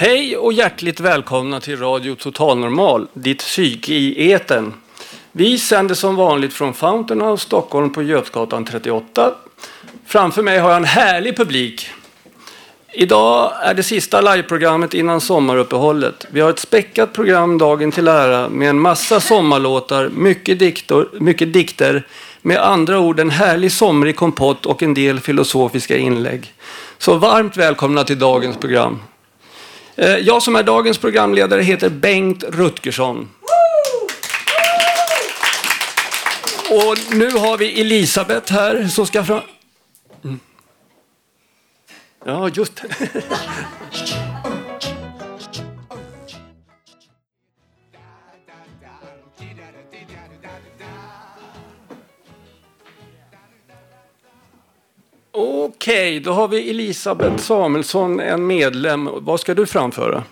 Hej och hjärtligt välkomna till Radio Total Normal, ditt psyke i eten. Vi sänder som vanligt från Fountain House Stockholm på Götgatan 38. Framför mig har jag en härlig publik. Idag är det sista liveprogrammet innan sommaruppehållet. Vi har ett späckat program dagen till ära med en massa sommarlåtar, mycket, diktor, mycket dikter, med andra ord en härlig somrig kompott och en del filosofiska inlägg. Så varmt välkomna till dagens program. Eh, jag som är dagens programledare heter Bengt Rutgersson. Och nu har vi Elisabeth här som ska fram... Mm. Ja, just det. Okej, då har vi Elisabeth Samuelsson, en medlem. Vad ska du framföra?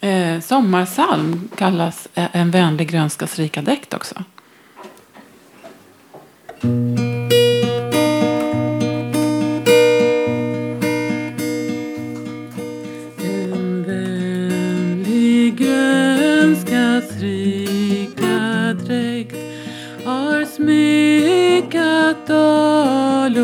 Eh, sommarsalm kallas eh, en vänlig grönskas rika dräkt också. En vänlig grönskas rika dräkt har smyckat dal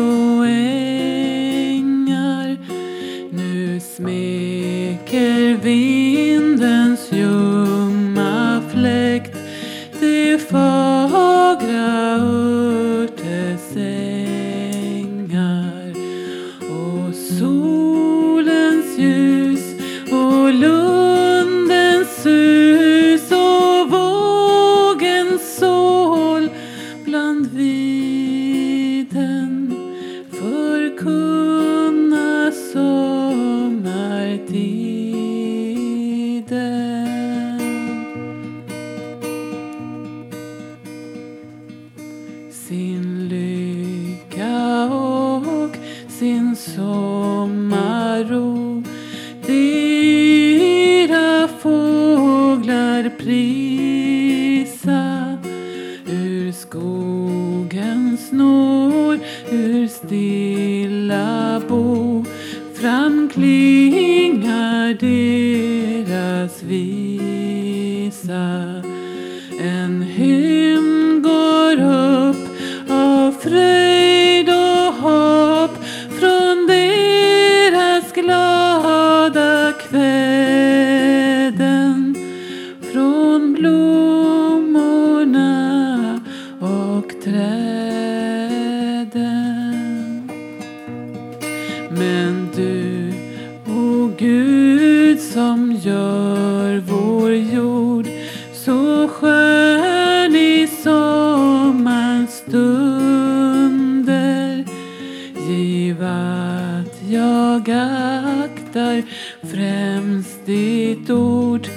jag aktar främst ditt ord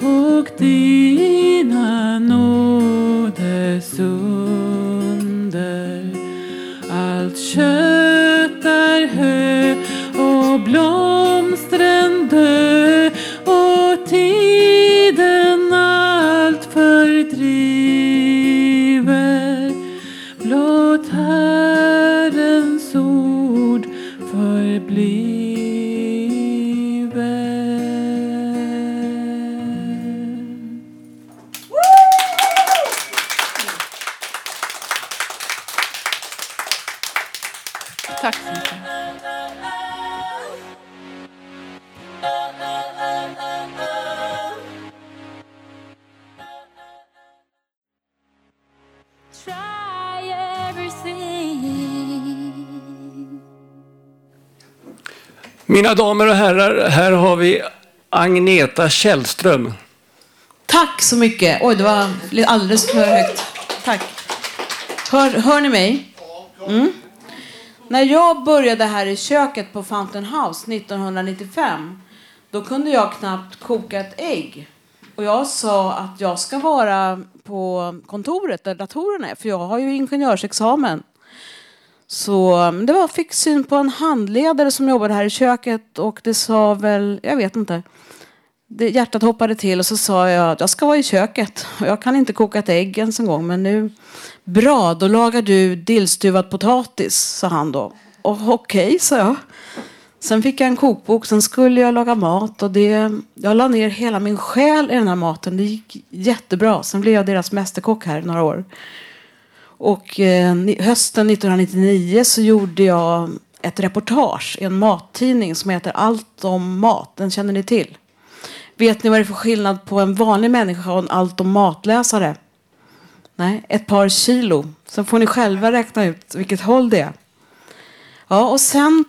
och dina damer och herrar, här har vi Agneta Källström. Tack så mycket. Oj, det var alldeles för högt. Tack. Hör, hör ni mig? Mm. När jag började här i köket på Fountain House 1995 Då kunde jag knappt koka ett ägg. Och jag sa att jag ska vara på kontoret där datorerna är, för jag har ju ingenjörsexamen. Så det var, fick syn på en handledare som jobbade här i köket och det sa väl, jag vet inte. Det, hjärtat hoppade till och så sa jag att jag ska vara i köket. Jag kan inte koka ett ägg ens en gång men nu, bra då lagar du dillstuvad potatis, sa han då. Och okej, sa jag. Sen fick jag en kokbok, sen skulle jag laga mat och det, jag la ner hela min själ i den här maten. Det gick jättebra. Sen blev jag deras mästerkock här i några år. Och eh, hösten 1999 så gjorde jag ett reportage i en mattidning som heter Allt om mat. Den känner ni till. Vet ni vad det är för skillnad på en vanlig människa och en allt om matläsare? Nej, ett par kilo. Sen får ni själva räkna ut vilket håll det är. Ja, och sen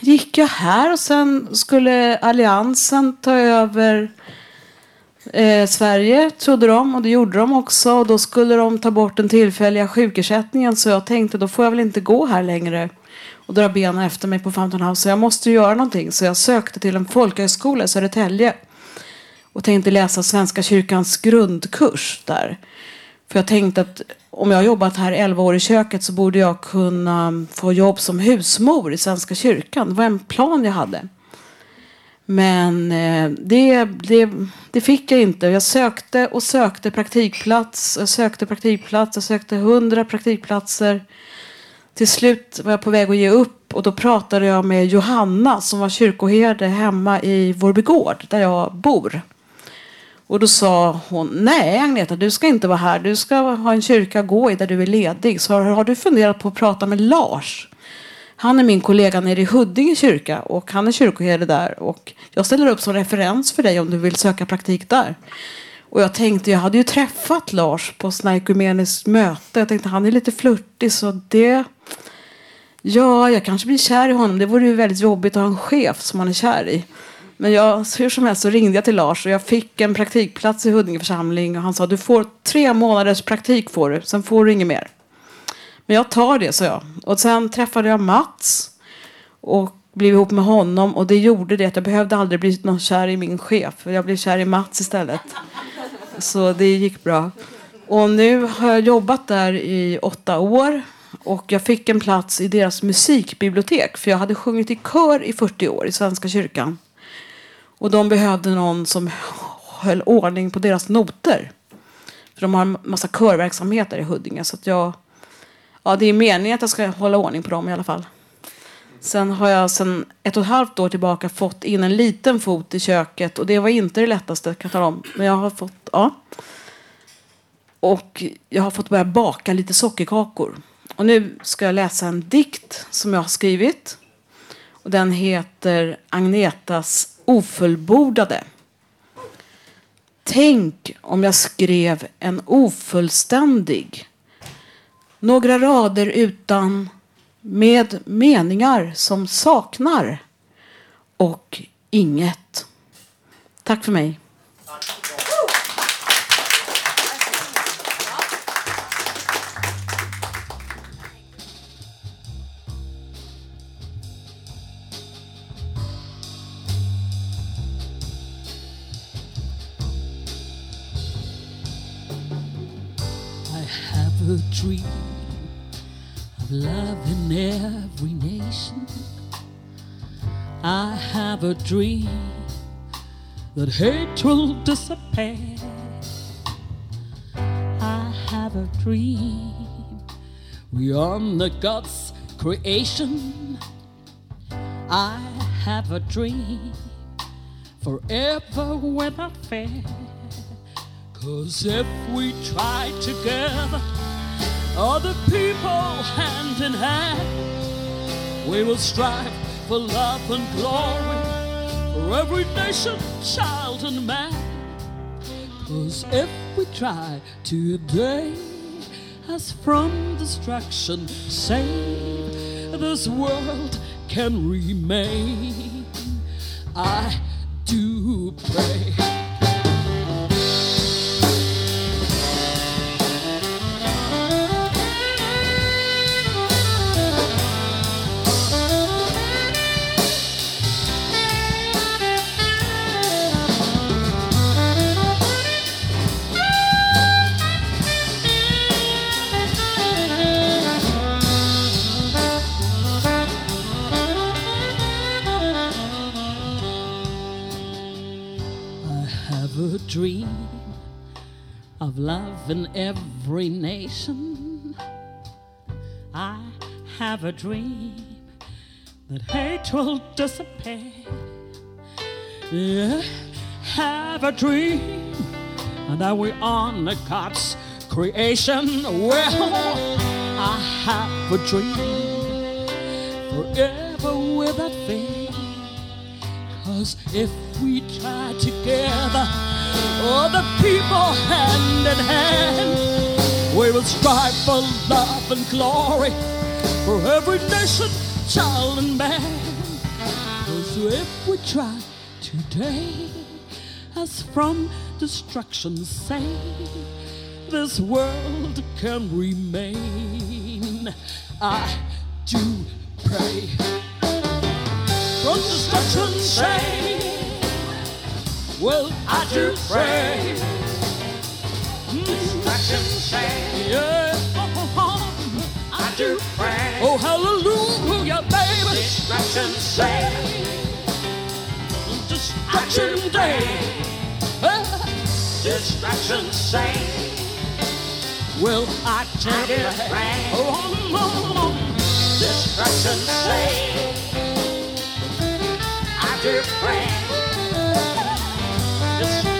gick jag här och sen skulle Alliansen ta över eh, Sverige, trodde de. Och det gjorde de också. Och då skulle de ta bort den tillfälliga sjukersättningen. Så jag tänkte, då får jag väl inte gå här längre och dra benen efter mig på Fountain House. Så jag måste ju göra någonting. Så jag sökte till en folkhögskola i Södertälje. Och tänkte läsa Svenska kyrkans grundkurs där. För jag tänkte att om jag har jobbat här 11 år i köket så borde jag kunna få jobb som husmor i Svenska kyrkan. Det var en plan jag hade. Men eh, det, det, det fick jag inte. Jag sökte och sökte praktikplats. Jag sökte praktikplats. Jag sökte 100 praktikplatser. Till slut var jag på väg att ge upp och då pratade jag med Johanna som var kyrkoherde hemma i Vårbygård där jag bor. Och då sa hon, nej Agneta, du ska inte vara här. Du ska ha en kyrka att gå i där du är ledig. Så har, har du funderat på att prata med Lars? Han är min kollega nere i Huddinge kyrka och han är kyrkoherde där. Och jag ställer upp som referens för dig om du vill söka praktik där. Och jag tänkte, jag hade ju träffat Lars på sådana möte. Jag tänkte, han är lite flörtig så det... Ja, jag kanske blir kär i honom. Det vore ju väldigt jobbigt att ha en chef som man är kär i. Men jag, hur som helst så ringde jag till Lars och jag fick en praktikplats i Huddinge församling. Och han sa, du får tre månaders praktik får du, sen får du inget mer. Men jag tar det, så jag. Och sen träffade jag Mats. Och blev ihop med honom. Och det gjorde det att jag behövde aldrig bli någon kär i min chef. För jag blev kär i Mats istället. Så det gick bra. Och nu har jag jobbat där i åtta år. Och jag fick en plats i deras musikbibliotek. För jag hade sjungit i kör i 40 år i Svenska kyrkan. Och de behövde någon som höll ordning på deras noter. För de har en massa körverksamhet där i Huddinge. Så att jag, ja, det är meningen att jag ska hålla ordning på dem i alla fall. Sen har jag sen ett och ett halvt år tillbaka fått in en liten fot i köket. Och det var inte det lättaste kan jag tala om. Men jag har fått, ja. Och jag har fått börja baka lite sockerkakor. Och nu ska jag läsa en dikt som jag har skrivit. Och den heter Agnetas ofullbordade. Tänk om jag skrev en ofullständig. Några rader utan med meningar som saknar och inget. Tack för mig. I have a dream every nation. I have a dream that hate will disappear. I have a dream we honor God's creation. I have a dream forever without fear. Cause if we try together, other people hand in hand, we will strive for love and glory for every nation, child, and man. Cause if we try today, as from destruction, save this world can remain. I do pray. Dream of love in every nation. I have a dream that hate will disappear. Yeah, have a dream that we honor God's creation. Well, I have a dream forever without fear. Cause if we try together, all the people hand in hand, we will strive for love and glory for every nation, child, and man. Cause if we try today, as from destruction save, this world can remain. I do pray from destruction save. Well, I do pray. Destruction save. Yeah. I do pray. Oh, hallelujah, baby. Destruction save. Destruction day. Destruction save. Well, I do pray. Oh. Destruction save. I do pray.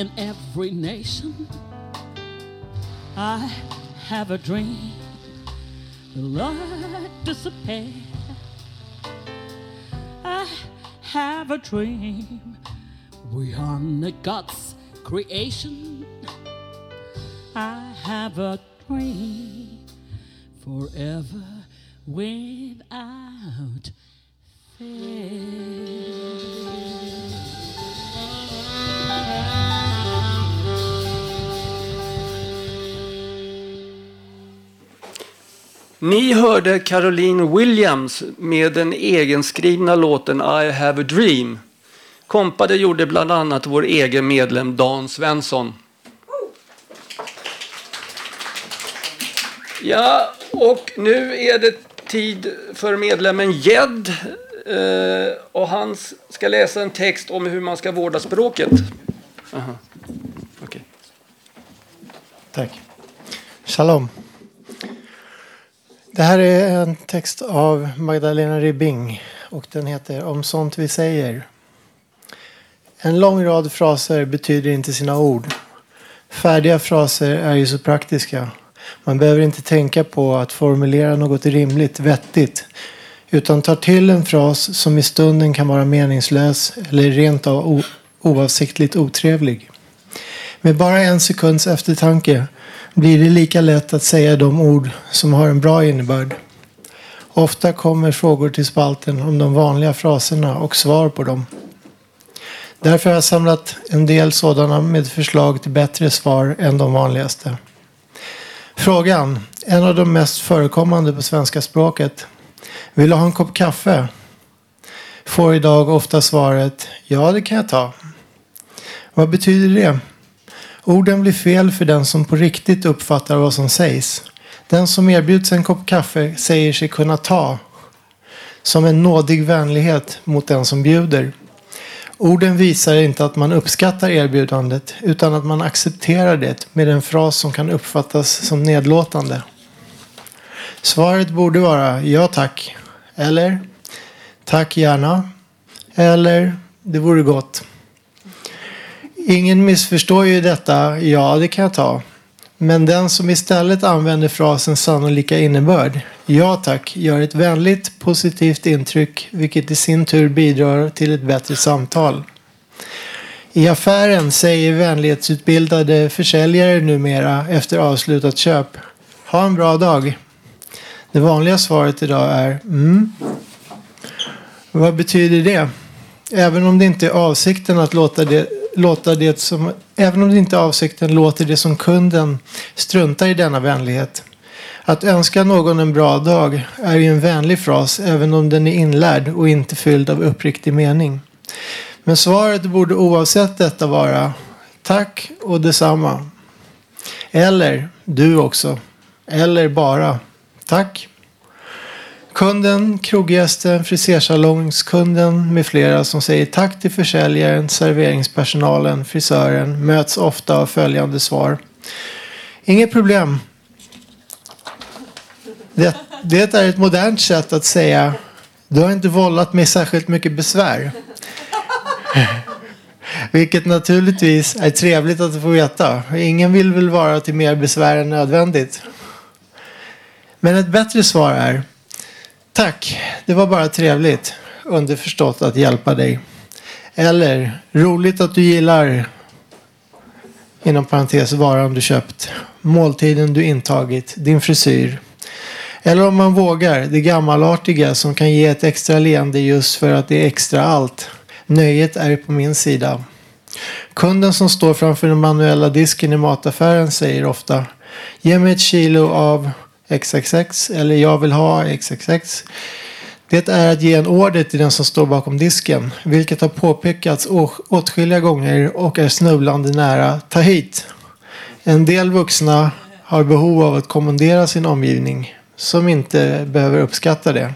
in every nation. I have a dream the Lord disappear. I have a dream we honor God's creation. I have a dream forever without fail. Ni hörde Caroline Williams med den egenskrivna låten I have a dream. Kompade gjorde bland annat vår egen medlem Dan Svensson. Ja, och nu är det tid för medlemmen Ged. Eh, och han ska läsa en text om hur man ska vårda språket. Aha. Okay. Tack. Shalom. Det här är en text av Magdalena Ribbing och den heter Om sånt vi säger. En lång rad fraser betyder inte sina ord. Färdiga fraser är ju så praktiska. Man behöver inte tänka på att formulera något rimligt, vettigt. Utan tar till en fras som i stunden kan vara meningslös eller rent av oavsiktligt otrevlig. Med bara en sekunds eftertanke blir det lika lätt att säga de ord som har en bra innebörd. Ofta kommer frågor till spalten om de vanliga fraserna och svar på dem. Därför har jag samlat en del sådana med förslag till bättre svar än de vanligaste. Frågan, en av de mest förekommande på svenska språket. Vill du ha en kopp kaffe? Får idag ofta svaret Ja, det kan jag ta. Vad betyder det? Orden blir fel för den som på riktigt uppfattar vad som sägs. Den som erbjuds en kopp kaffe säger sig kunna ta. Som en nådig vänlighet mot den som bjuder. Orden visar inte att man uppskattar erbjudandet utan att man accepterar det med en fras som kan uppfattas som nedlåtande. Svaret borde vara ja tack. Eller tack gärna. Eller det vore gott. Ingen missförstår ju detta. Ja, det kan jag ta. Men den som istället använder frasen sannolika innebörd, ja tack, gör ett vänligt positivt intryck vilket i sin tur bidrar till ett bättre samtal. I affären säger vänlighetsutbildade försäljare numera efter avslutat köp. Ha en bra dag. Det vanliga svaret idag är mm. Vad betyder det? Även om det inte är avsikten att låta det, låta det som, även om det inte är avsikten låter det som kunden struntar i denna vänlighet. Att önska någon en bra dag är ju en vänlig fras även om den är inlärd och inte fylld av uppriktig mening. Men svaret borde oavsett detta vara tack och detsamma. Eller du också. Eller bara tack. Kunden, kroggästen, frisersalongskunden med flera som säger tack till försäljaren, serveringspersonalen, frisören möts ofta av följande svar. Inget problem. Det, det är ett modernt sätt att säga du har inte vållat mig särskilt mycket besvär. Vilket naturligtvis är trevligt att få veta. Ingen vill väl vara till mer besvär än nödvändigt. Men ett bättre svar är Tack, det var bara trevligt. Underförstått att hjälpa dig. Eller roligt att du gillar inom parentes varan du köpt. Måltiden du intagit. Din frisyr. Eller om man vågar, det gammalartiga som kan ge ett extra leende just för att det är extra allt. Nöjet är på min sida. Kunden som står framför den manuella disken i mataffären säger ofta Ge mig ett kilo av XXX eller jag vill ha XXX. Det är att ge en order till den som står bakom disken, vilket har påpekats åtskilliga gånger och är snubblande nära ta hit. En del vuxna har behov av att kommendera sin omgivning som inte behöver uppskatta det.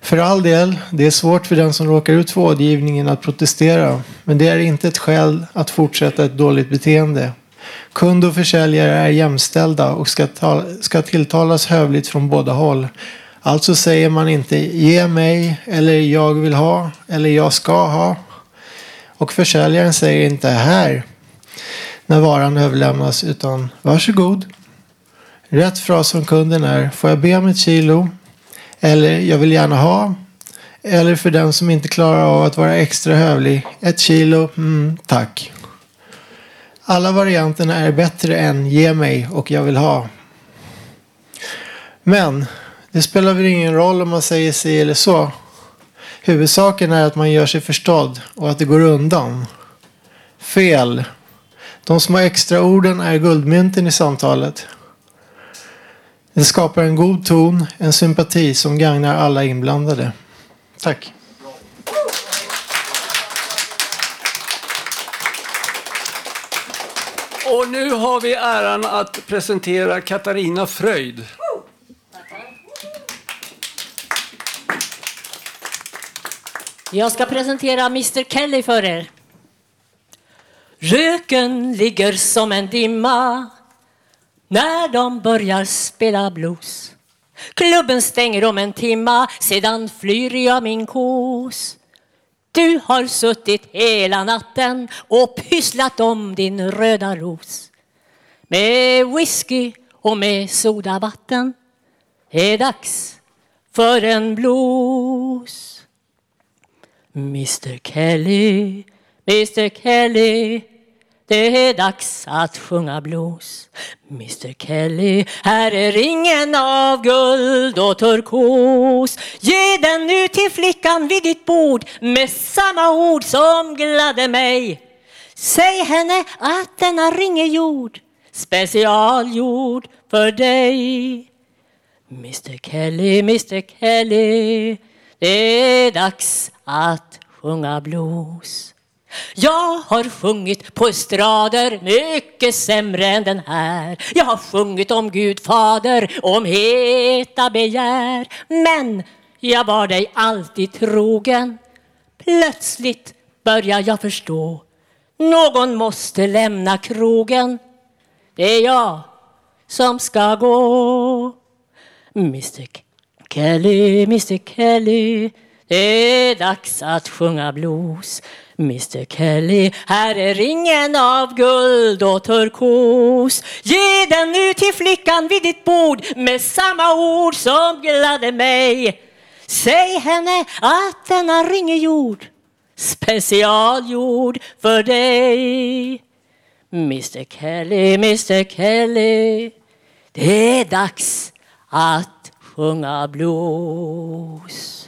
För all del, det är svårt för den som råkar ut för rådgivningen att protestera. Men det är inte ett skäl att fortsätta ett dåligt beteende. Kund och försäljare är jämställda och ska, ta, ska tilltalas hövligt från båda håll. Alltså säger man inte ge mig eller jag vill ha eller jag ska ha. Och försäljaren säger inte här när varan överlämnas utan varsågod. Rätt fras från kunden är får jag be om ett kilo? Eller jag vill gärna ha. Eller för den som inte klarar av att vara extra hövlig. Ett kilo, mm, tack. Alla varianterna är bättre än ge mig och jag vill ha. Men det spelar väl ingen roll om man säger si eller så. Huvudsaken är att man gör sig förstådd och att det går undan. Fel. De små extra orden är guldmynten i samtalet. Det skapar en god ton, en sympati som gagnar alla inblandade. Tack. Och nu har vi äran att presentera Katarina Fröjd. Jag ska presentera Mr Kelly för er. Röken ligger som en dimma när de börjar spela blues. Klubben stänger om en timma, sedan flyr jag min kos. Du har suttit hela natten och pysslat om din röda ros. Med whisky och med sodavatten Det är dags för en blues. Mr Kelly, Mr Kelly det är dags att sjunga blues. Mr Kelly, här är ringen av guld och turkos. Ge den nu till flickan vid ditt bord med samma ord som gladde mig. Säg henne att denna ring är gjord, specialgjord för dig. Mr Kelly, Mr Kelly, det är dags att sjunga blues. Jag har sjungit på estrader mycket sämre än den här. Jag har sjungit om Gud fader, om heta begär. Men jag var dig alltid trogen. Plötsligt börjar jag förstå. Någon måste lämna krogen. Det är jag som ska gå. Mr Kelly, Mr Kelly, det är dags att sjunga blues. Mr Kelly, här är ringen av guld och turkos. Ge den nu till flickan vid ditt bord med samma ord som gladde mig. Säg henne att denna ring är gjord, specialgjord för dig. Mr Kelly, Mr Kelly, det är dags att sjunga blues.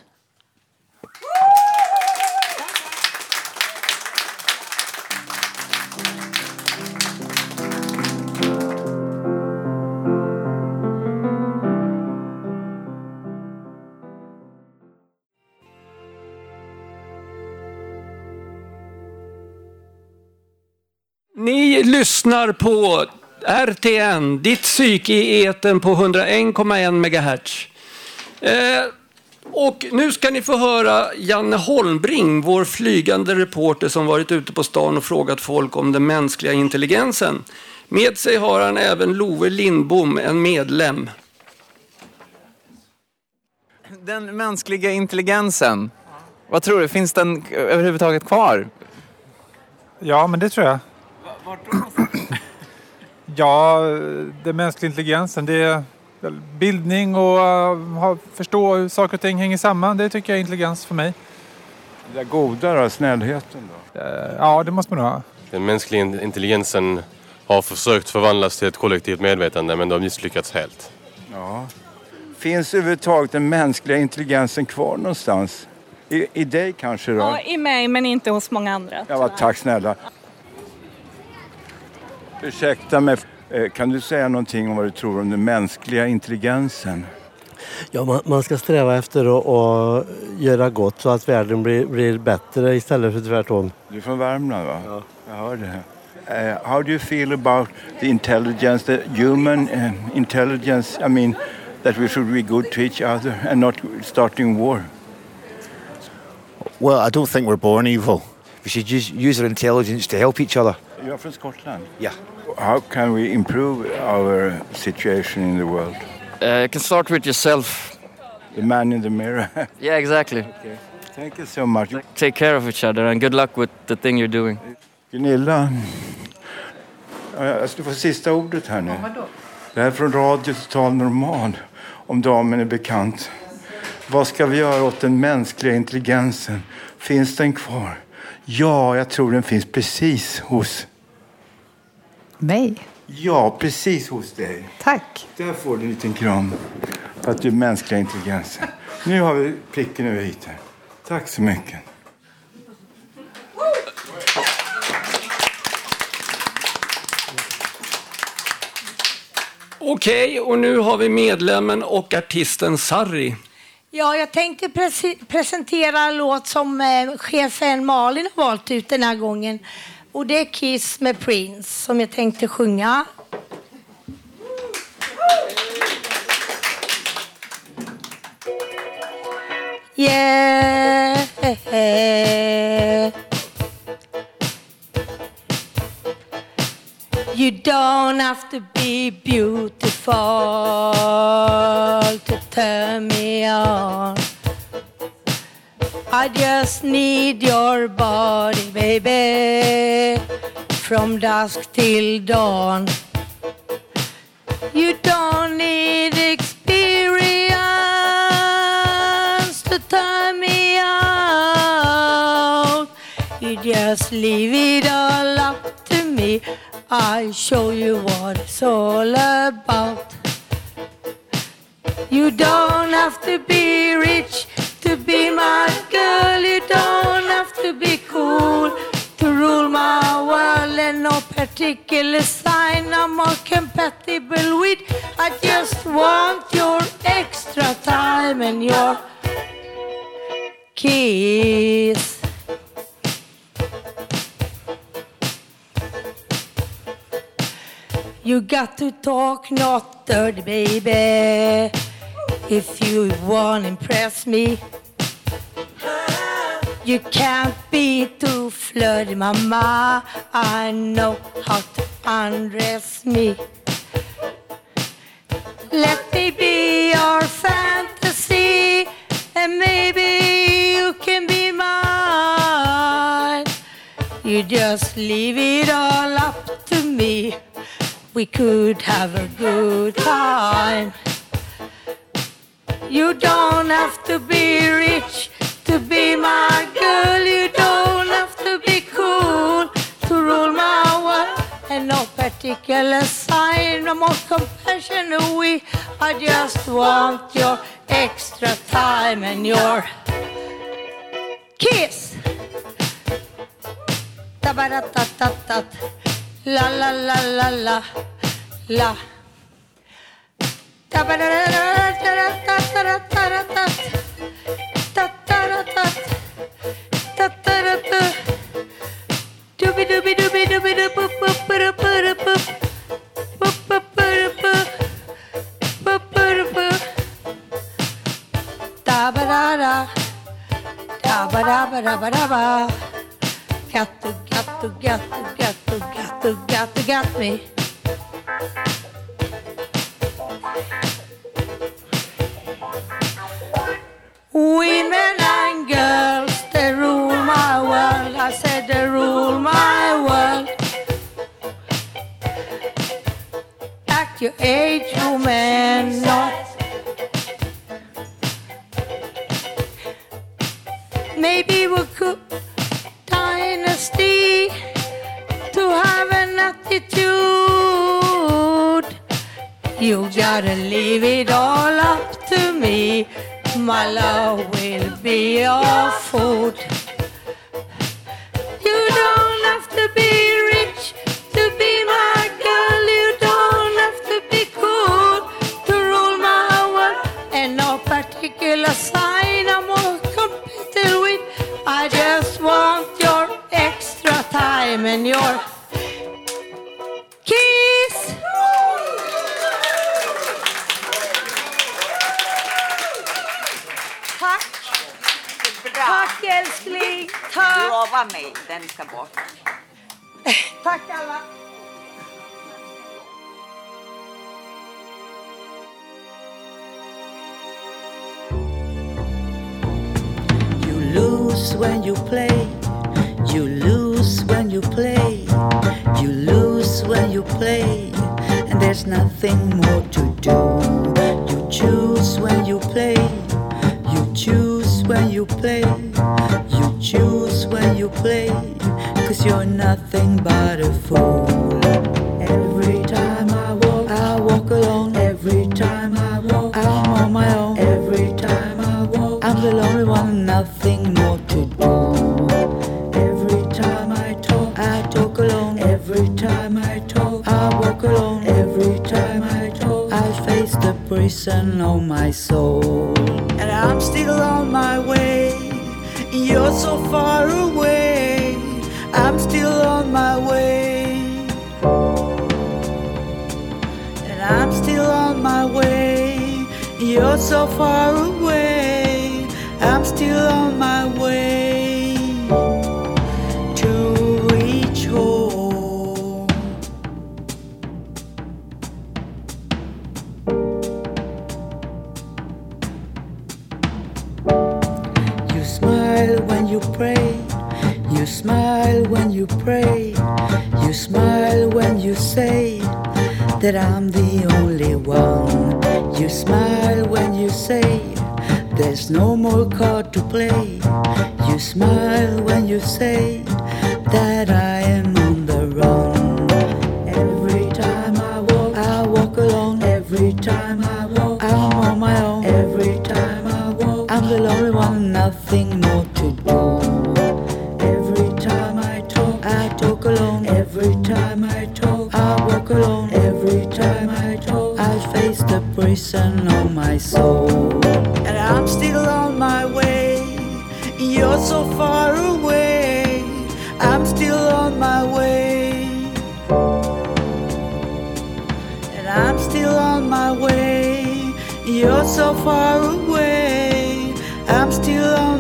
Ni lyssnar på RTN, ditt psyke i eten på 101,1 MHz. Eh, och nu ska ni få höra Janne Holmbring, vår flygande reporter som varit ute på stan och frågat folk om den mänskliga intelligensen. Med sig har han även Love Lindbom, en medlem. Den mänskliga intelligensen, vad tror du, finns den överhuvudtaget kvar? Ja, men det tror jag. Ja, den mänskliga intelligensen, det är bildning och uh, ha- förstå hur saker och ting hänger samman. Det tycker jag är intelligens för mig. Det goda då, snällheten då? Eh, Ja, det måste man ha. Den mänskliga in- intelligensen har försökt förvandlas till ett kollektivt medvetande men de har misslyckats helt. Ja. Finns överhuvudtaget den mänskliga intelligensen kvar någonstans? I, i dig kanske då? Ja, i mig men inte hos många andra. Ja, tack snälla. Ursäkta mig, eh, kan du säga någonting om vad du tror om den mänskliga intelligensen? Ja, man, man ska sträva efter att, att göra gott så att världen blir, blir bättre istället för tvärtom. Du är från Värmland va? Ja. Jag hör det. Uh, how do you feel about the intelligence, the human uh, intelligence? I mean, that we should be good to each other and not starting war. Well, I don't think we're born evil. We should use, use our intelligence to help each other. You're from Scotland? Yeah. How can we improve our situation in the world? Uh, you can start with yourself. The man in the mirror. Yeah, exactly. Okay. Thank you so much. Take care of each other and good luck with the thing you're doing. Gunilla, ja, jag ska få sista ordet här nu. Det här är från Radio Total Normal, om damen är bekant. Vad ska vi göra åt den mänskliga intelligensen? Finns den kvar? Ja, jag tror den finns precis hos... Mig? Ja, precis hos dig. Tack. Där får du en liten kram för att du är mänskliga intelligensen. Nu har vi pricken över hit här. Tack så mycket. Okej, och nu har vi medlemmen och artisten Sarri. Ja, jag tänkte prese- presentera en låt som eh, chefen Malin har valt ut den här gången. Och det är Kiss med Prince som jag tänkte sjunga. Yeah. You don't have to be beautiful to turn me on. I just need your body, baby, from dusk till dawn. You don't need experience to turn me out. You just leave it all up to me. I'll show you what it's all about. You don't have to be rich to be my girl. You don't have to be cool to rule my world. And no particular sign I'm more compatible with. I just want your extra time and your kiss. You got to talk not dirty, baby. If you want to impress me, you can't be too flirty, mama. I know how to undress me. Let me be your fantasy, and maybe you can be mine. you just leave it all up to me, we could have a good time. You don't have to be rich to be my girl. You don't have to be cool to rule my world. And no particular sign, no more compassion. We, I just want your extra time and your kiss. Tabaratatat, la la la la la la. Tabaratatat. Da-ba-da-ba-da-ba-da-ba. Got to, got to, got to, got to, got to, got to, got me. Women and girls, they rule my world. I said they rule my world. At your age, lose when you play. You lose when you play. You lose when you play. And there's nothing more to do. You choose when you play. You choose when you play. You choose when you play. Cause you're nothing but a fool. The prison of oh my soul. And I'm still on my way. You're so far away. I'm still on my way. And I'm still on my way. You're so far away. I'm still on my way that I'm the only one. You smile when you say there's no more card to play. You smile when you say that I am on the run. Every time I walk, I walk alone. Every time I walk, I'm on my own. Every time I walk, I'm the lonely one, nothing more to do. Every time I talk, I talk alone. Every time I talk, I walk alone. Every time I I face the prison of my soul. And I'm still on my way. You're so far away. I'm still on my way. And I'm still on my way. You're so far away. I'm still on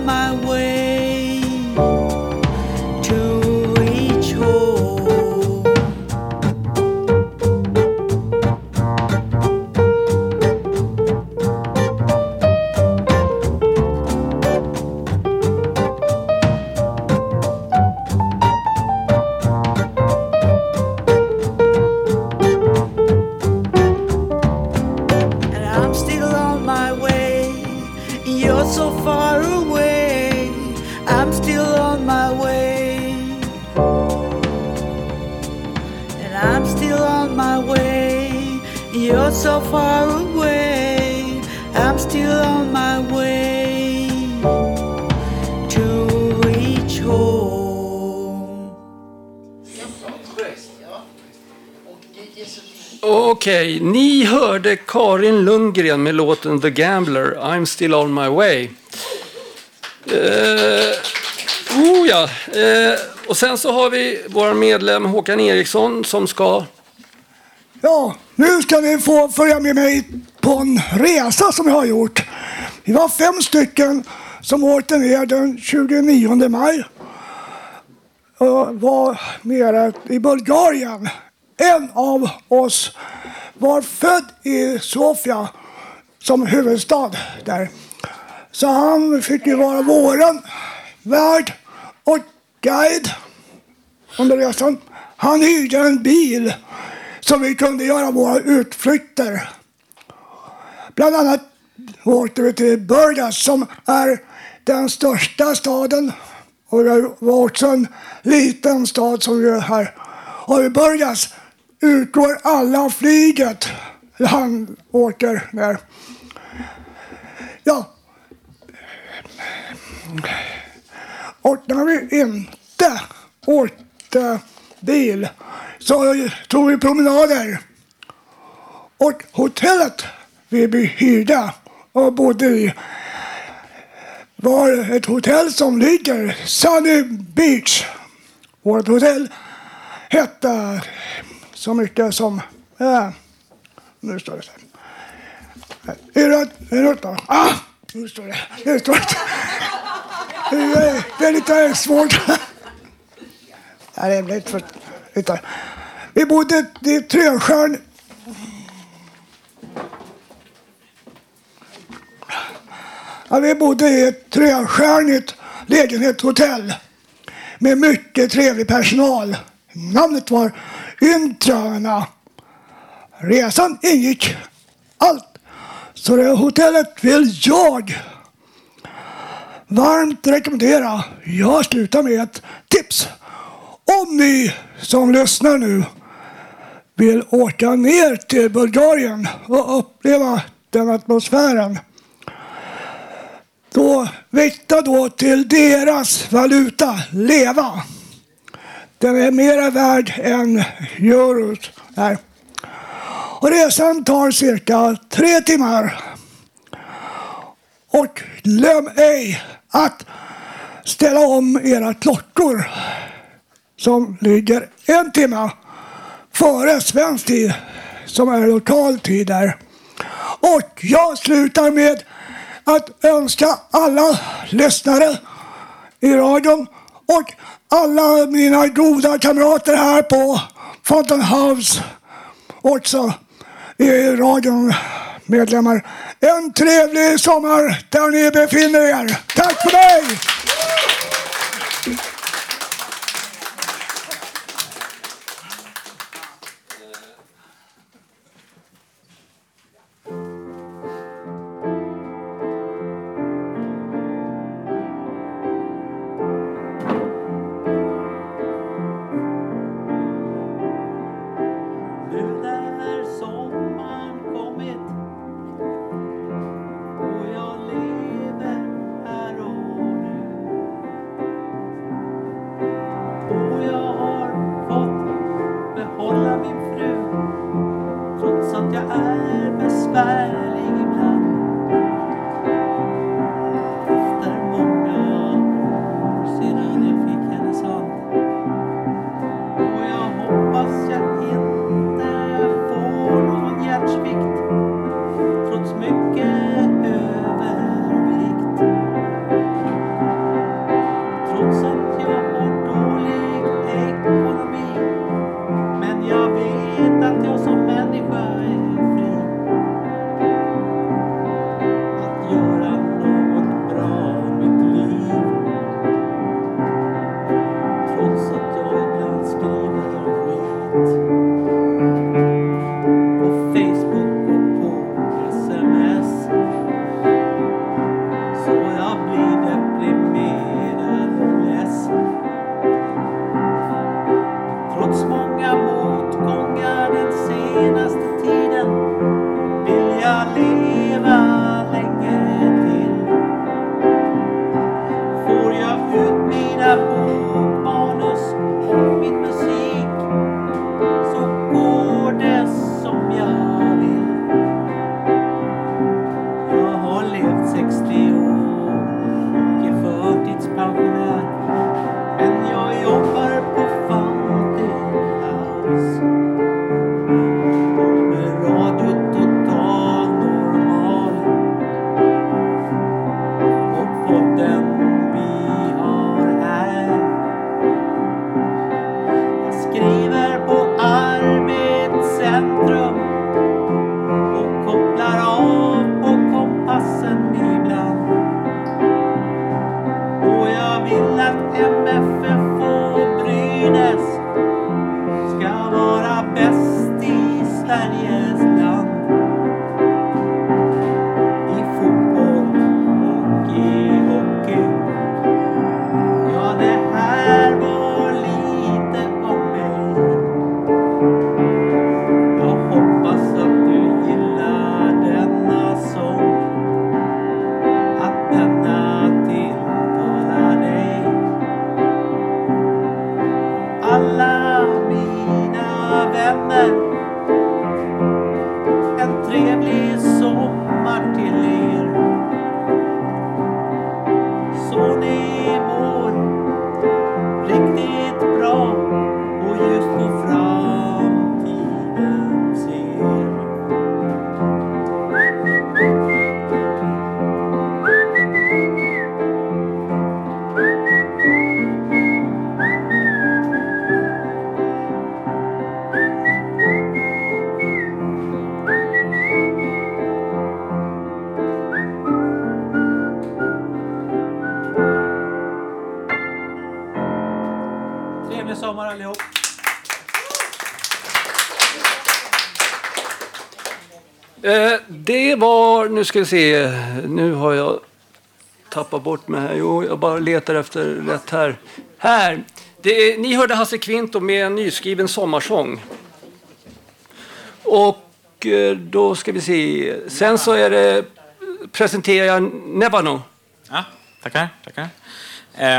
Karin Lundgren med låten The Gambler, I'm still on my way. Eh, oh ja, eh, och sen så har vi vår medlem Håkan Eriksson som ska... Ja, nu ska ni få följa med mig på en resa som jag har gjort. Vi var fem stycken som åkte ner den 29 maj och var nere i Bulgarien. En av oss var född i Sofia som huvudstad där. Så han fick ju vara våran värd och guide under resan. Han hyrde en bil så vi kunde göra våra utflykter. Bland annat åkte vi till Burgas som är den största staden. Och det var också en liten stad som vi är här. Och i Burgas utgår alla flyget. Han åker där. Ja. Och när vi inte åkte bil så tog vi promenader. Och hotellet vi hyrde och bodde i var ett hotell som ligger Sunny Beach. Vårt hotell hette så mycket som... Äh, nu står det så här. Eh, är är det? Ah! Nu står det. Nu står det. Det är, eh, det är lite svårt. Nej, det är lite för... Lite. Vi bodde i trestjärn... Ja, vi bodde i ett trestjärnigt lägenhetshotell med mycket trevlig personal. Namnet var intrarna. Resan ingick allt. Så det hotellet vill jag varmt rekommendera. Jag slutar med ett tips. Om ni som lyssnar nu vill åka ner till Bulgarien och uppleva den atmosfären. Då vikta då till deras valuta, leva. Den är mera värd än eurot. Här. Och resan tar cirka tre timmar. Och glöm ej att ställa om era klockor som ligger en timme före svensk tid som är lokal tid där. Och jag slutar med att önska alla lyssnare i radion och alla mina goda kamrater här på Fountain House också i radion medlemmar. En trevlig sommar där ni befinner er. Tack för mig! Ska vi se, nu har jag tappat bort mig här. Jo, jag bara letar efter rätt här. Här! Det är, ni hörde Hasse Kvinto med en nyskriven sommarsång. Och eh, då ska vi se, sen så är det, presenterar jag Nevano. Ja, tackar. tackar.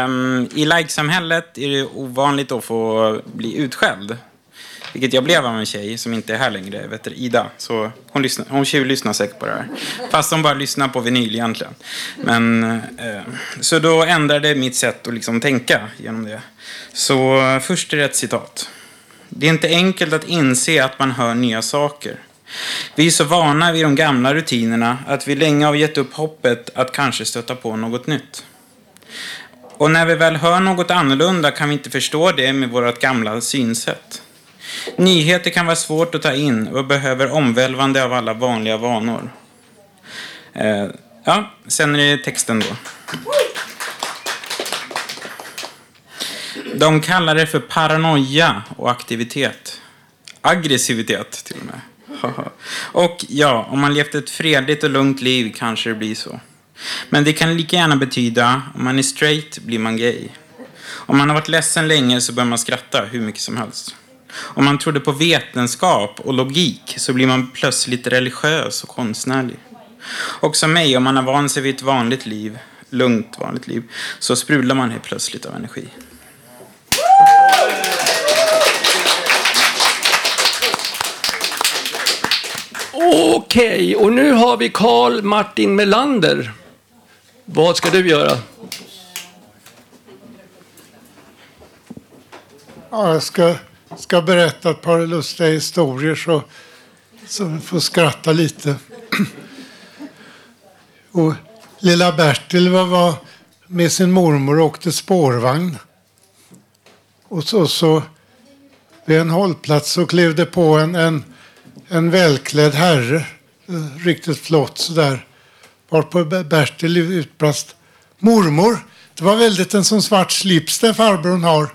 Um, I like-samhället är det ovanligt att få bli utskälld. Vilket jag blev av en tjej som inte är här längre, vet du, Ida. Så hon, lyssnar, hon tjuvlyssnar säkert på det här. Fast hon bara lyssnar på vinyl egentligen. Men, eh, så då ändrade mitt sätt att liksom tänka genom det. Så först är det ett citat. Det är inte enkelt att inse att man hör nya saker. Vi är så vana vid de gamla rutinerna att vi länge har gett upp hoppet att kanske stöta på något nytt. Och när vi väl hör något annorlunda kan vi inte förstå det med vårt gamla synsätt. Nyheter kan vara svårt att ta in och behöver omvälvande av alla vanliga vanor. Eh, ja, sen är det texten då. De kallar det för paranoia och aktivitet. Aggressivitet till och med. och ja, om man levt ett fredligt och lugnt liv kanske det blir så. Men det kan lika gärna betyda, om man är straight blir man gay. Om man har varit ledsen länge så börjar man skratta hur mycket som helst. Om man trodde på vetenskap och logik så blir man plötsligt religiös och konstnärlig. Och som mig, om man har vant sig vid ett vanligt liv, lugnt vanligt liv, så sprudlar man helt plötsligt av energi. Okej, och nu har vi Karl Martin Melander. Vad ska du göra? Ja, jag ska, ska berätta ett par lustiga historier så, så ni får skratta lite. Och lilla Bertil var, var med sin mormor och åkte spårvagn. Och så, så vid en hållplats så klev det på en, en, en välklädd herre. Eh, riktigt flott sådär. Varpå Bertil utbrast. Mormor, det var väldigt en sån svart slips den farbrorn har.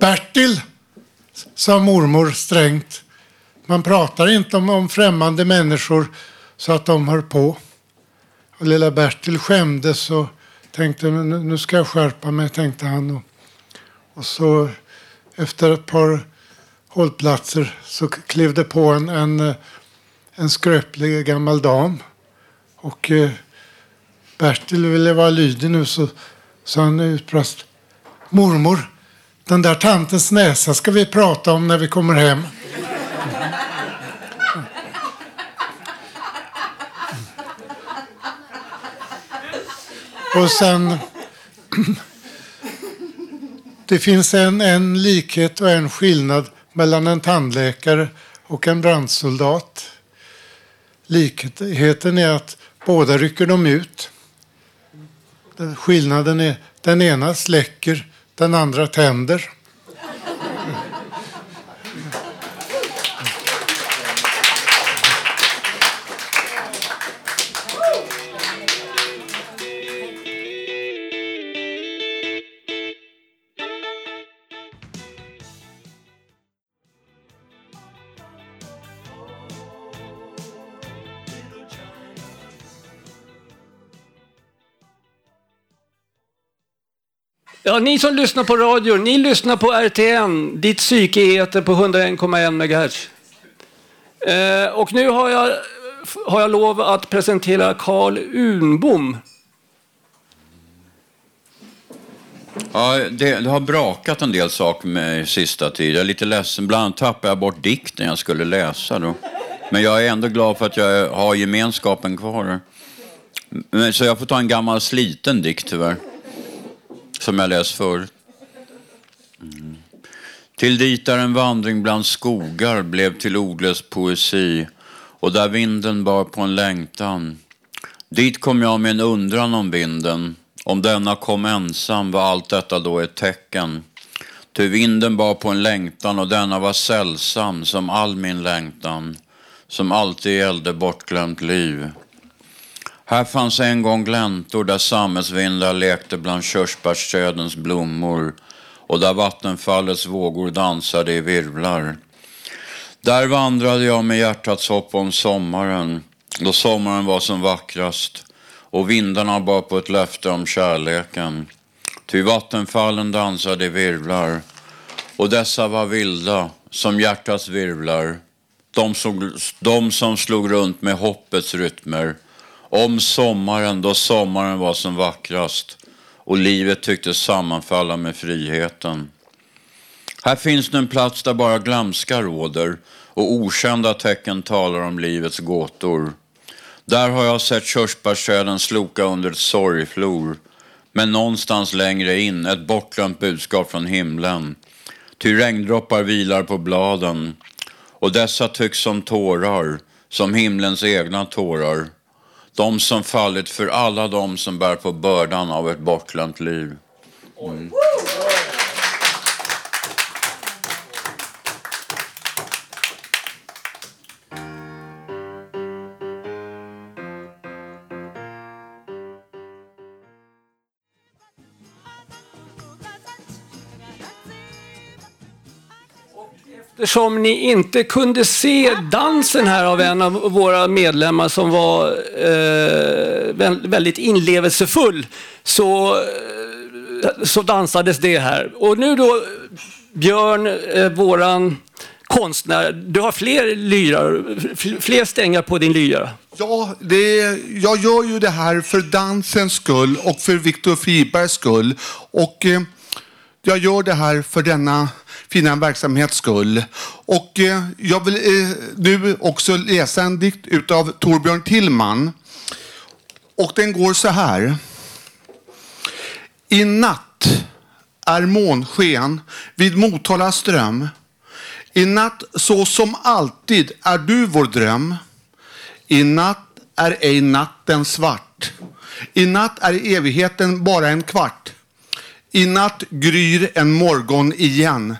Bertil, sa mormor strängt. Man pratar inte om, om främmande människor så att de hör på. Och lilla Bertil skämdes och tänkte nu, nu ska jag skärpa mig, tänkte han. Och, och så efter ett par hållplatser så klev det på en, en, en skröplig gammal dam. Och eh, Bertil ville vara lydig nu så, så han utbrast. Mormor, den där tantens näsa ska vi prata om när vi kommer hem. Och sen... Det finns en, en likhet och en skillnad mellan en tandläkare och en brandsoldat. Likheten är att båda rycker de ut. Skillnaden är den ena släcker, den andra tänder. Ja, ni som lyssnar på radio, ni lyssnar på RTN, ditt psyke heter på 101,1 MHz. Eh, och nu har jag, har jag lov att presentera Carl Unbom. Ja, det, det har brakat en del saker med sista tiden. Jag är lite ledsen. Bland annat tappade jag bort dikten jag skulle läsa. Då. Men jag är ändå glad för att jag har gemenskapen kvar. Men, så jag får ta en gammal sliten dikt tyvärr. Som jag läst förr. Mm. Till dit där en vandring bland skogar blev till ordlös poesi och där vinden bar på en längtan. Dit kom jag med en undran om vinden. Om denna kom ensam var allt detta då ett tecken. Ty vinden bar på en längtan och denna var sällsam som all min längtan. Som alltid gällde bortglömt liv. Här fanns en gång gläntor där sammetsvindar lekte bland körsbärsträdens blommor och där vattenfallets vågor dansade i virvlar. Där vandrade jag med hjärtats hopp om sommaren, då sommaren var som vackrast och vindarna bar på ett löfte om kärleken. Ty vattenfallen dansade i virvlar och dessa var vilda som hjärtats virvlar, de som, de som slog runt med hoppets rytmer om sommaren då sommaren var som vackrast och livet tycktes sammanfalla med friheten. Här finns nu en plats där bara glömska råder och okända tecken talar om livets gåtor. Där har jag sett körsbärsträden sloka under ett sorgflor. Men någonstans längre in ett bortglömt budskap från himlen. Ty regndroppar vilar på bladen och dessa tycks som tårar, som himlens egna tårar. De som fallit för alla de som bär på bördan av ett bortglömt liv. Mm. Eftersom ni inte kunde se dansen här av en av våra medlemmar som var eh, väldigt inlevelsefull så, eh, så dansades det här. Och nu då Björn, eh, våran konstnär, du har fler lyrar, fler stängar på din lyra. Ja, det, jag gör ju det här för dansens skull och för Viktor Fribergs skull. Och eh, jag gör det här för denna fina verksamhets skull. Och eh, jag vill eh, nu också läsa en dikt utav Torbjörn Tillman. Och den går så här. I natt är månsken vid Motala ström. I natt så som alltid är du vår dröm. I natt är ej natten svart. I natt är evigheten bara en kvart. I natt gryr en morgon igen.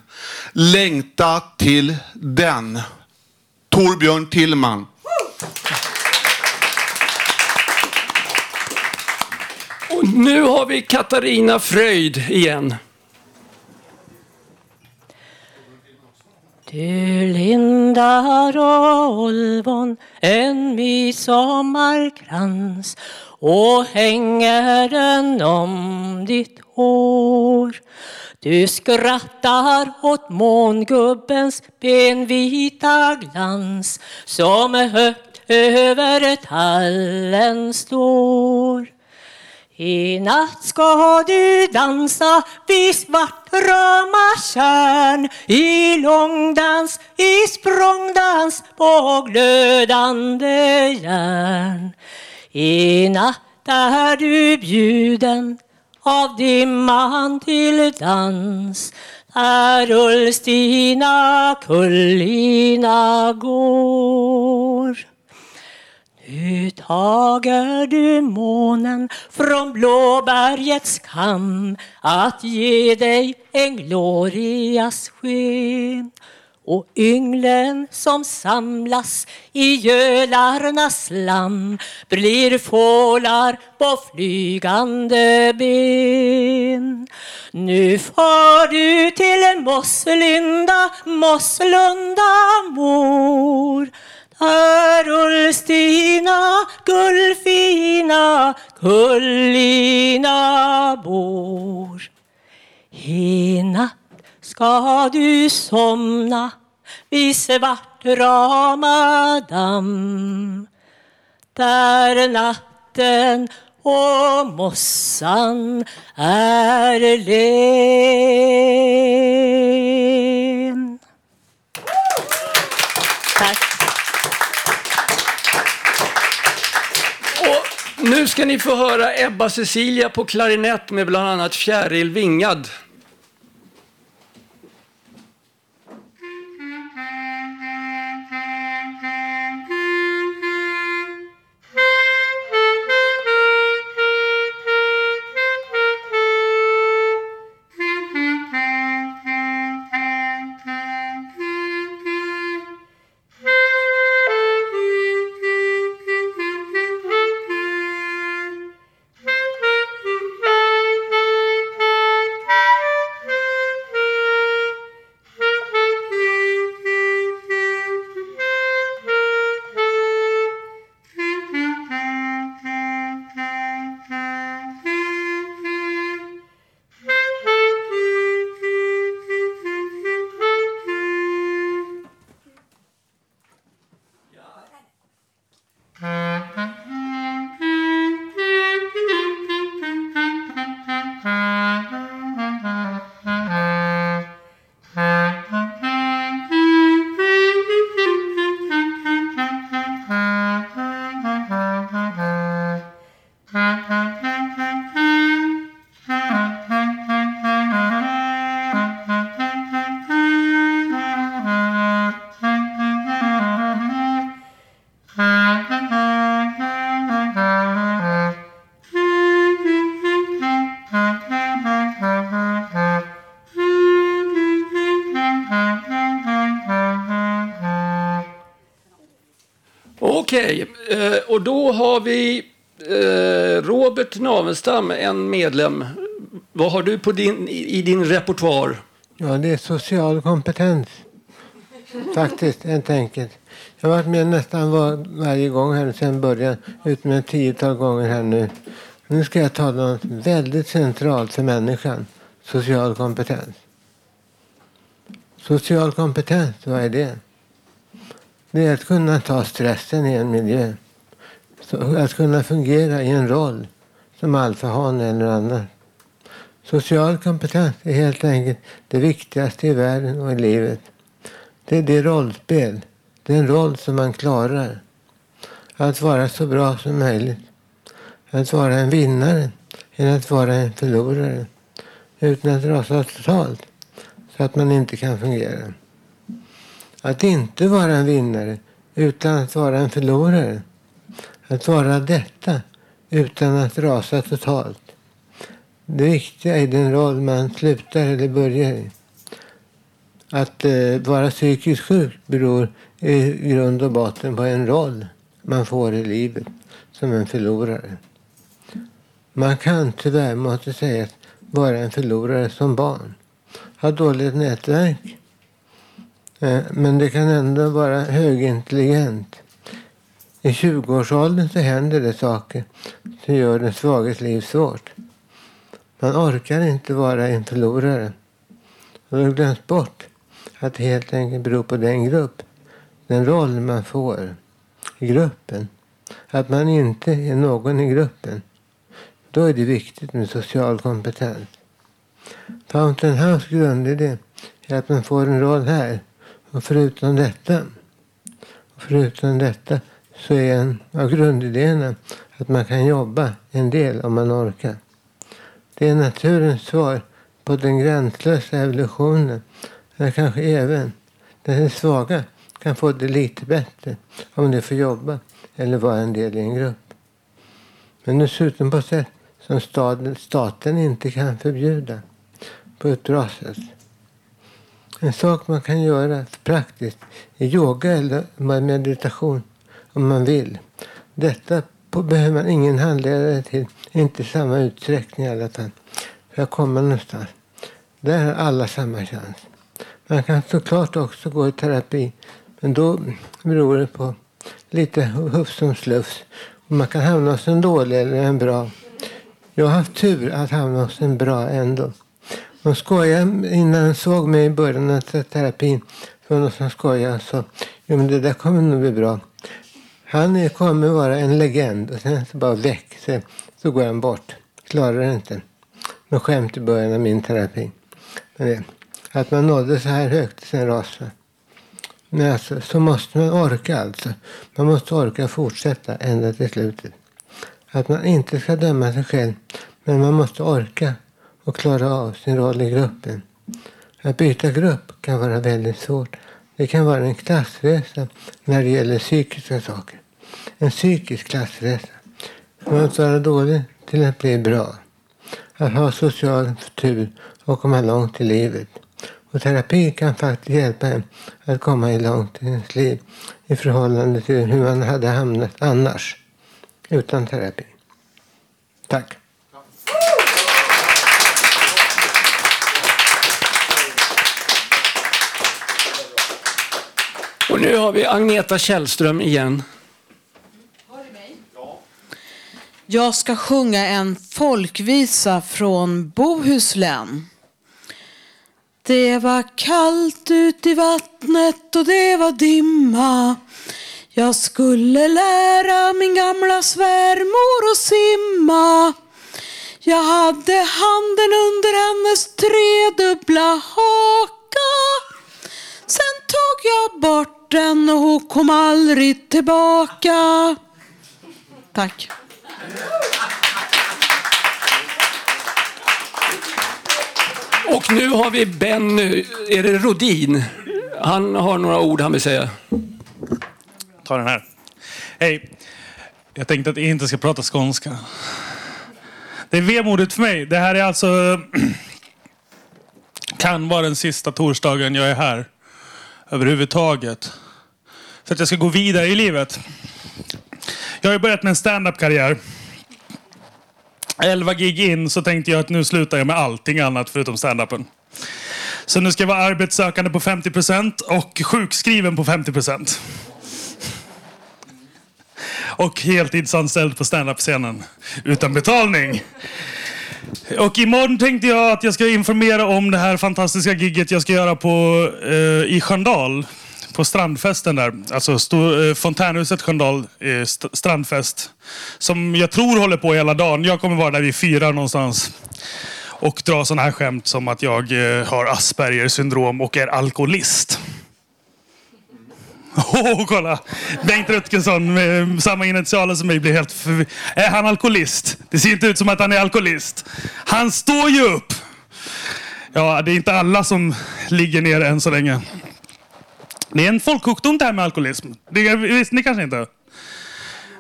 Längta till den. Torbjörn Tillman. Och nu har vi Katarina Fröjd igen. Du lindar olvon en midsommarkrans och hänger den om ditt hår. Du skrattar åt mångubbens benvita glans som högt över tallen står. I natt ska du dansa vid svartrama kärn i långdans, i språngdans på glödande järn. I natt är du bjuden av dimman till dans där Ulstina kullina går. Nu tager du månen från blåbergets kam att ge dig en glorias sken. Och ynglen som samlas i gölarnas lamm blir fålar på flygande ben. Nu far du till Mosslunda, Mosslunda mor där Ulstina, Gullfina, Kullina bor. I natt ska du somna vid svart ramadam där natten och mossan är len. Tack. Och nu ska ni få höra Ebba Cecilia på klarinett med bland annat Fjäril Vingad. Okej, okay. och då har vi eh, Robert Navenstam, en medlem. Vad har du på din, i i din repertoar? Ja, det är social kompetens. Faktiskt, helt enkelt. Jag har varit med nästan var, varje gång här sedan början, utom ett tiotal gånger här nu. Nu ska jag tala om något väldigt centralt för människan. Social kompetens. Social kompetens, vad är det? Det är att kunna ta stressen i en miljö. Så att kunna fungera i en roll som alfahane eller annat. Social kompetens är helt enkelt det viktigaste i världen och i livet. Det är det rollspel. den roll som man klarar. Att vara så bra som möjligt. Att vara en vinnare än att vara en förlorare. Utan att rasa totalt så att man inte kan fungera. Att inte vara en vinnare utan att vara en förlorare. Att vara detta utan att rasa totalt. Det viktiga är den roll man slutar eller börjar i. Att eh, vara psykiskt sjuk beror i grund och botten på en roll man får i livet som en förlorare. Man kan tyvärr, måste sägas, vara en förlorare som barn. Ha dåligt nätverk. Eh, men det kan ändå vara högintelligent. I 20-årsåldern så händer det saker som gör den svages liv svårt. Man orkar inte vara en förlorare. Och det glöms bort att det helt enkelt beror på den grupp, den roll man får i gruppen. Att man inte är någon i gruppen. Då är det viktigt med social kompetens. Fountain House grundidé är att man får en roll här. Och förutom detta, förutom detta så är en av grundidéerna att man kan jobba en del om man orkar. Det är naturens svar på den gränslösa evolutionen. Eller kanske även den svaga kan få det lite bättre om de får jobba eller vara en del i en grupp. Men dessutom på sätt som staten inte kan förbjuda på ett bra sätt. En sak man kan göra praktiskt är yoga eller meditation om man vill. Detta på, behöver man ingen handledare till, inte i samma utsträckning i alla fall, för att komma någonstans. Där har alla samma chans. Man kan såklart också gå i terapi, men då beror det på lite hufs som slufs. Man kan hamna hos en dålig eller en bra. Jag har haft tur att hamna hos en bra ändå. De skojade innan de såg mig i början av terapin. För någon som skojade så, jo men det där kommer nog bli bra. Han kommer vara en legend och sen så bara väck så, så går han bort. Klarar det inte. Med skämt i början av min terapi. Men det, att man nådde så här högt i sin ras. Men alltså, så måste man orka alltså. Man måste orka fortsätta ända till slutet. Att man inte ska döma sig själv, men man måste orka och klara av sin roll i gruppen. Att byta grupp kan vara väldigt svårt. Det kan vara en klassresa när det gäller psykiska saker. En psykisk klassresa. Från att vara dålig till att bli bra. Att ha social tur och komma långt i livet. Och terapi kan faktiskt hjälpa en att komma långt i ens liv i förhållande till hur man hade hamnat annars. Utan terapi. Tack. Nu har vi Agneta Källström igen. Jag ska sjunga en folkvisa från Bohuslän. Det var kallt ut i vattnet och det var dimma. Jag skulle lära min gamla svärmor att simma. Jag hade handen under hennes tredubbla aldrig tillbaka. Tack. Och nu har vi Benny, är det Rodin? Han har några ord han vill säga. Ta den här. Hej. Jag tänkte att jag inte ska prata skånska. Det är vemodigt för mig. Det här är alltså... kan vara den sista torsdagen jag är här. Överhuvudtaget. Så att jag ska gå vidare i livet. Jag har ju börjat med en standup-karriär. 11 gig in så tänkte jag att nu slutar jag med allting annat förutom standupen. Så nu ska jag vara arbetssökande på 50% och sjukskriven på 50%. Och heltidsanställd på standup-scenen. Utan betalning. Och imorgon tänkte jag att jag ska informera om det här fantastiska gigget jag ska göra på, eh, i Sköndal. På strandfesten där. Alltså stå, eh, fontänhuset Sköndal eh, st- strandfest. Som jag tror håller på hela dagen. Jag kommer vara där vid fyra någonstans. Och dra sådana här skämt som att jag eh, har Asperger syndrom och är alkoholist. Åh, oh, kolla! Bengt Rutgersson med samma initialer som mig blir helt förvirrad. Är han alkoholist? Det ser inte ut som att han är alkoholist. Han står ju upp! Ja, det är inte alla som ligger ner än så länge. Det är en folksjukdom det här med alkoholism. Det visste ni kanske inte?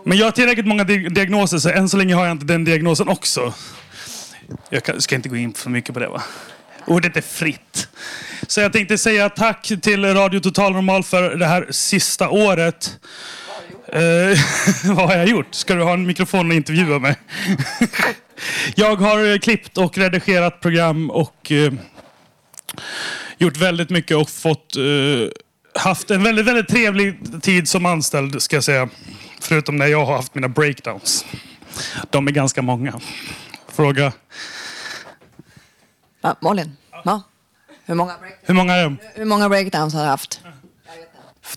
Men jag har tillräckligt många diagnoser så än så länge har jag inte den diagnosen också. Jag ska inte gå in för mycket på det va? Ordet är fritt. Så jag tänkte säga tack till Radio Total Normal för det här sista året. Eh, vad har jag gjort? Ska du ha en mikrofon och intervjua mig? jag har klippt och redigerat program och eh, gjort väldigt mycket och fått eh, haft en väldigt, väldigt trevlig tid som anställd ska jag säga. Förutom när jag har haft mina breakdowns. De är ganska många. Fråga. Ja, Malin, ja. Hur, många break, Hur många de? hur många breakdowns har du haft?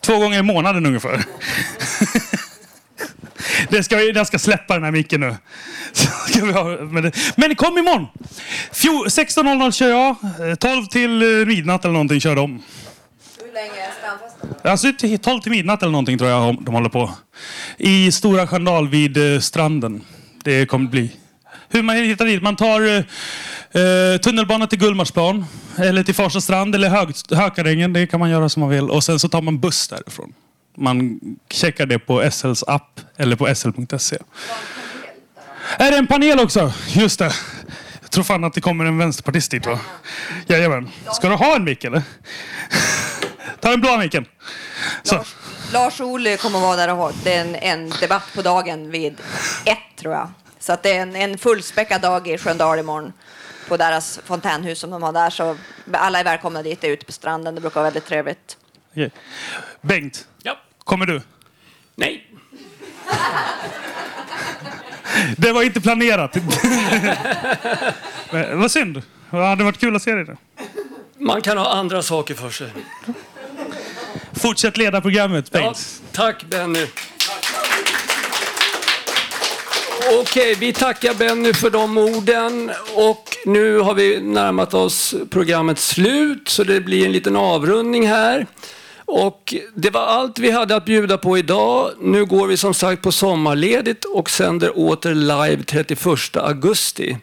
Två gånger i månaden ungefär. Det ska, jag ska släppa den här micken nu. Men, men kom imorgon! Fjo- 16.00 kör jag. eh, 12 till eh, midnatt eller någonting kör de. Hur länge är strandfesten? Alltså till 12 till midnatt eller någonting tror jag de håller på. I Stora Sköndal vid eh, stranden. Det kommer bli. Hur man hittar dit? Man tar eh, eh, tunnelbanan till Gullmarsplan. Eller till Farsta strand eller Hög, Hökarängen. Det kan man göra som man vill. Och sen så tar man buss därifrån. Man checkar det på SLs app eller på sl.se. Är det en panel också? Just det. Jag tror fan att det kommer en vänsterpartist dit va? Jajamän. Ska du ha en mick eller? Ta den blå micken. Så. Lars Ohly kommer vara där och ha det är en, en debatt på dagen vid ett tror jag. Så att det är en, en fullspäckad dag i Sköndal imorgon på deras fontänhus som de har där. Så alla är välkomna dit, det är ute på stranden. Det brukar vara väldigt trevligt. Okej. Bengt, Ja. kommer du? Nej. Det var inte planerat. Men, vad synd. Det hade varit kul att se dig där. Man kan ha andra saker för sig. Fortsätt leda programmet, Ja, tack Benny. Okej, vi tackar Benny för de orden och nu har vi närmat oss programmets slut så det blir en liten avrundning här. Och det var allt vi hade att bjuda på idag. Nu går vi som sagt på sommarledigt och sänder åter live 31 augusti.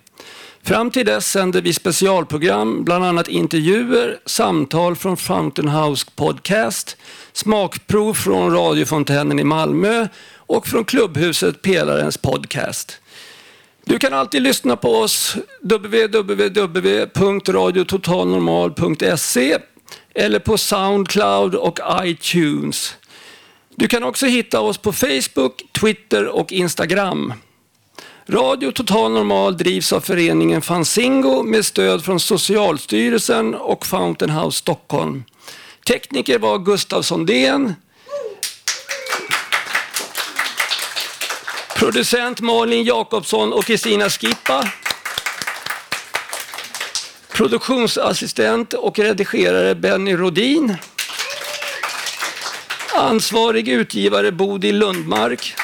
Fram till dess sänder vi specialprogram, bland annat intervjuer, samtal från Fountain House Podcast, smakprov från radiofontänen i Malmö och från klubbhuset Pelarens podcast. Du kan alltid lyssna på oss www.radiototalnormal.se eller på Soundcloud och iTunes. Du kan också hitta oss på Facebook, Twitter och Instagram. Radio Total Normal drivs av föreningen Fanzingo med stöd från Socialstyrelsen och Fountain House Stockholm. Tekniker var Gustav Sondén. Producent Malin Jakobsson och Kristina Skippa. Produktionsassistent och redigerare Benny Rodin. Ansvarig utgivare Bodil Lundmark.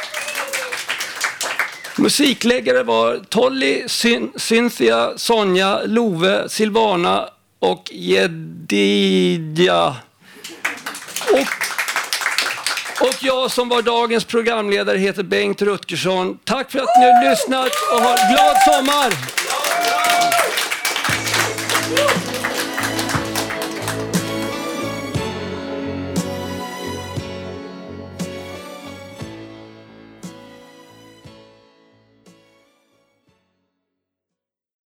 Musikläggare var Tolly, Syn Cynthia, Sonja, Love, Silvana och Jedidja. Och, och jag som var dagens programledare heter Bengt Rutgersson. Tack för att ni har lyssnat och ha en glad sommar!